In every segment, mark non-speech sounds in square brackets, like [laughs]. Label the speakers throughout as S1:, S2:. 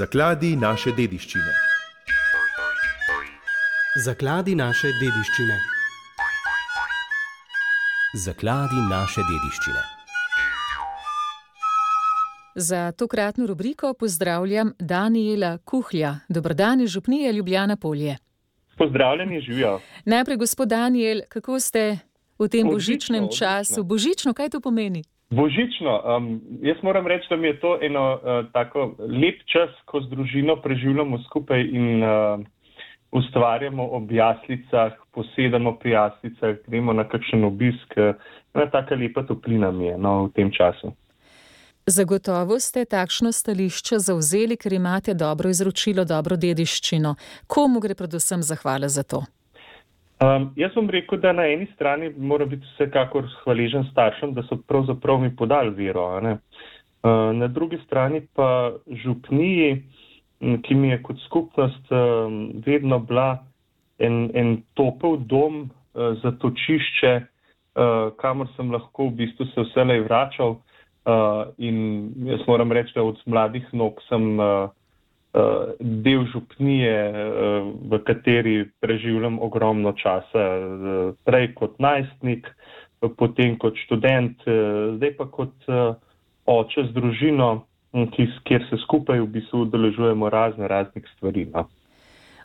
S1: Zakladi naše dediščine.
S2: Zakladi naše dediščine.
S3: Zakladi naše dediščine.
S4: Za tokratno rubriko pozdravljam Daniela Kuhlja. Dobrodan, župnija Ljubljana Polje.
S5: Pozdravljeni, živijo.
S4: Najprej, gospod Daniel, kako ste v tem
S5: Odlično,
S4: božičnem
S5: odlično.
S4: času? Božično, kaj to pomeni?
S5: Božično. Um, jaz moram reči, da mi je to eno uh, tako lep čas, ko z družino preživljamo skupaj in uh, ustvarjamo ob jaslicah, posedamo pri jaslicah, gremo na kakšen obisk. Uh, ena taka lepa toplina mi je no, v tem času.
S4: Zagotovo ste takšno stališče zauzeli, ker imate dobro izročilo, dobro dediščino. Komu gre predvsem zahvala za to?
S5: Um, jaz bom rekel, da na eni strani mora biti vsekakor hvaležen staršem, da so pravzaprav mi podali vero. Uh, na drugi strani pa župniji, ki mi je kot skupnost um, vedno bila en, en topel dom, uh, zatočišče, uh, kamor sem lahko v bistvu se vselej vračal. Uh, in jaz moram reči, da od mladih nog sem uh, del župnije, uh, v kateri preživljam ogromno časa, uh, prej kot najstnik, potem kot študent, zdaj pa kot oče z družino, m, ki, s- kjer se skupaj v bistvu udeležujemo razne raznih stvari. No.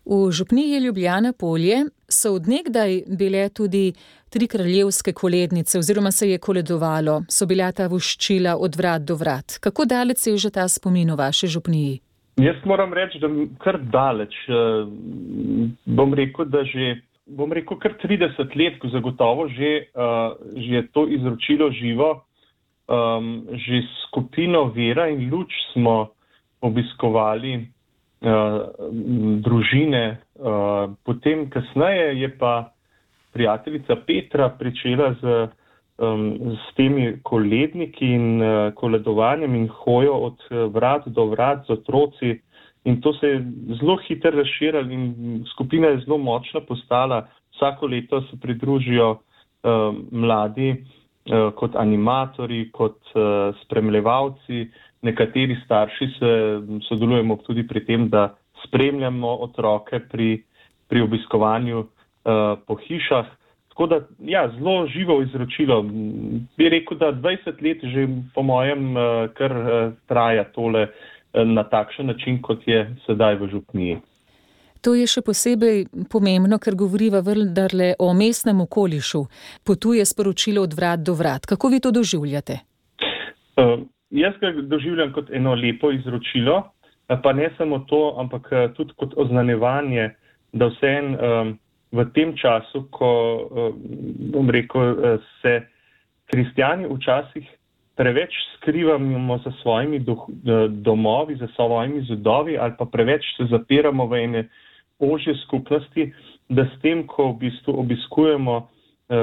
S4: V župniji Ljubljana Polje so odnegdaj bile tudi tri kraljevske kolednice, oziroma se je koledovalo, so bila ta voščila od vrat do vrat. Kako daleč je že ta spomin v vaši župniji?
S5: Jaz moram reči, da m- kar daleč. eh, Bom rekel, da že, bom rekel, kar 30 let, ko zagotovo že, uh, že je to izročilo živo. Um, že skupino Vera in Luč smo obiskovali uh, družine. Uh, potem, kasneje, je pa prijateljica Petra pričela z, um, s temi koledniki in uh, koledovanjem in hojo od uh, vrat do vrat z otroci. In to se je zelo hitro razširilo, in skupina je zelo močna postala. Vsako leto se pridružijo uh, mladi uh, kot animatori, kot uh, spremljevalci. Nekateri starši se sodelujemo tudi pri tem, da spremljamo otroke pri, pri obiskovanju uh, po hišah. Tako da, ja, zelo živo izročilo. Bi rekel, da 20 let že po mojem uh, kar uh, traja tole uh, na takšen način, kot je sedaj v župniji.
S4: To je še posebej pomembno, ker govoriva vendarle o mestnem okolišu. Potuje sporočilo od vrat do vrat. Kako vi to doživljate?
S5: Uh, jaz ga doživljam kot eno lepo izročilo, eh, pa ne samo to, ampak eh, tudi kot oznanjevanje, da vseen um, v tem času, ko um, bom rekel, eh, se kristijani včasih preveč skrivamo za svojimi do, domovi, za svojimi zidovi ali pa preveč se zapiramo v ene ožje skupnosti, da s tem, ko v bistvu obiskujemo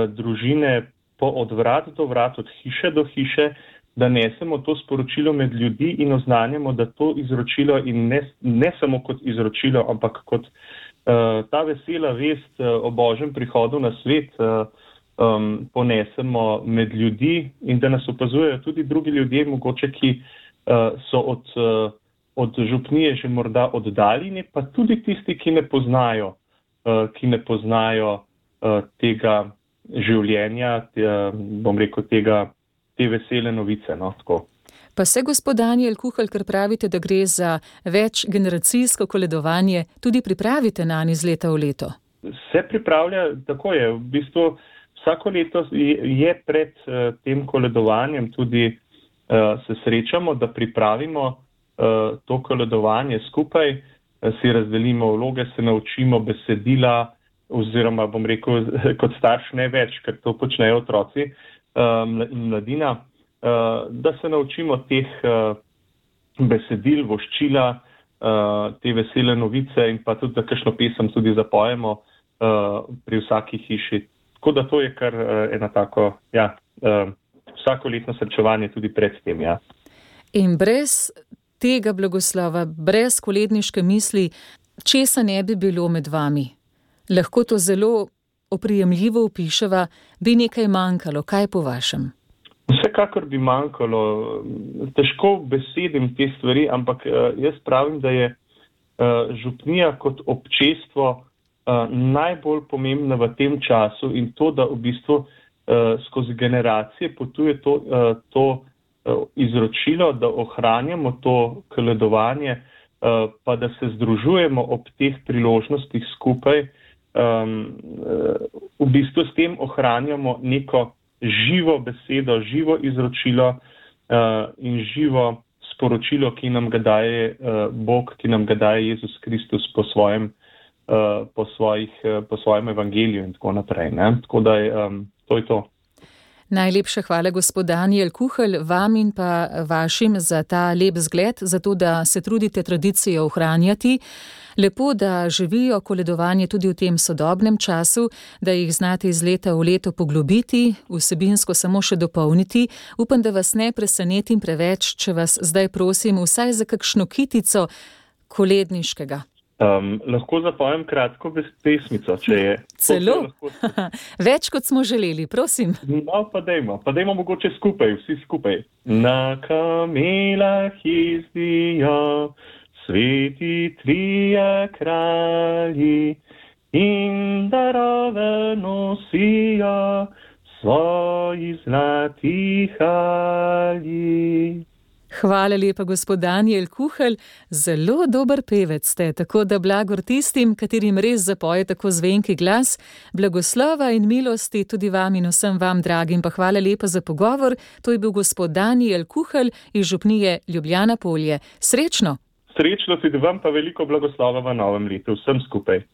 S5: družine po od vrat do vrat, od hiše do hiše, da nesemo to sporočilo med ljudi in oznanjamo, da to izročilo in ne, ne samo kot izročilo, ampak kot uh, ta vesela vest uh, o božjem prihodu na svet um, ponesemo med ljudi in da nas opazujejo tudi drugi ljudje, mogoče ki uh, so od, uh, od župnije že morda oddaljeni, pa tudi tisti, ki ne poznajo, uh, ki ne poznajo uh, tega življenja, te, uh, bom rekel, tega, te vesele novice. No, tako.
S4: Pa se, gospod Daniel Kuhal, ker pravite, da gre za večgeneracijsko koledovanje, tudi pripravite na iz leta v leto.
S5: Se pripravlja, tako je. V bistvu vsako leto je pred uh, tem koledovanjem tudi uh, se srečamo, da pripravimo uh, to koledovanje skupaj, uh, si razdelimo vloge, se naučimo besedila, oziroma bom rekel, [laughs] kot starš ne več, ker to počnejo otroci um, in mladina, da se naučimo teh uh, besedil, voščila, uh, te vesele novice in pa tudi, da kakšno pesem tudi zapojemo pri vsaki hiši. Tako da to je kar ena tako, ja, vsako letno srečevanje tudi pred tem. Ja.
S4: In brez tega blagoslova, brez koledniške misli, česa ne bi bilo med vami? Lahko to zelo oprijemljivo opiševa, bi nekaj manjkalo, kaj po vašem?
S5: Vsekakor bi manjkalo, težko besedim te stvari, ampak jaz pravim, da je župnija kot občestvo najbolj pomembna v tem času in to, da v bistvu skozi generacije potuje to, to izročilo, da ohranjamo to koledovanje, pa da se združujemo ob teh priložnostih skupaj, v bistvu s tem ohranjamo neko živo besedo, živo izročilo uh, in živo sporočilo, ki nam ga daje uh, Bog, ki nam ga daje Jezus Kristus po svojem, uh, po svojih, uh, po svojem evangeliju in tako naprej. Ne? Tako da je um, to. Je to.
S4: Najlepša hvala, gospod Daniel Kuhel, vam in pa vašim za ta lep zgled, za to, da se trudite tradicijo ohranjati. Lepo, da živijo koledovanje tudi v tem sodobnem času, da jih znate iz leta v leto poglobiti, vsebinsko samo še dopolniti. Upam, da vas ne presenetim preveč, če vas zdaj prosim vsaj za kakšno kitico koledniškega.
S5: Um, lahko zapojem kratko pesmico, če je. [laughs]
S4: Celo? [laughs] Več kot smo želeli, prosim.
S5: No, pa dajmo, pa dajmo mogoče skupaj, vsi skupaj. Na kamelah jezdijo sveti trije kralji in darove nosijo svoji zlati halji.
S4: Hvala lepa, gospod Daniel Kuhel, zelo dober pevec ste, tako da blagor tistim, katerim res zapoje tako zvenki glas. Blagoslova in milosti tudi vam in vsem vam, dragim, pa hvala lepa za pogovor. To je bil gospod Daniel Kuhel iz Župnije Ljubljana Polje. Srečno!
S5: Srečno tudi vam, pa veliko blagoslova v novem letu, vsem skupaj.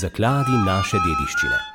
S3: Zakladi naše dediščine.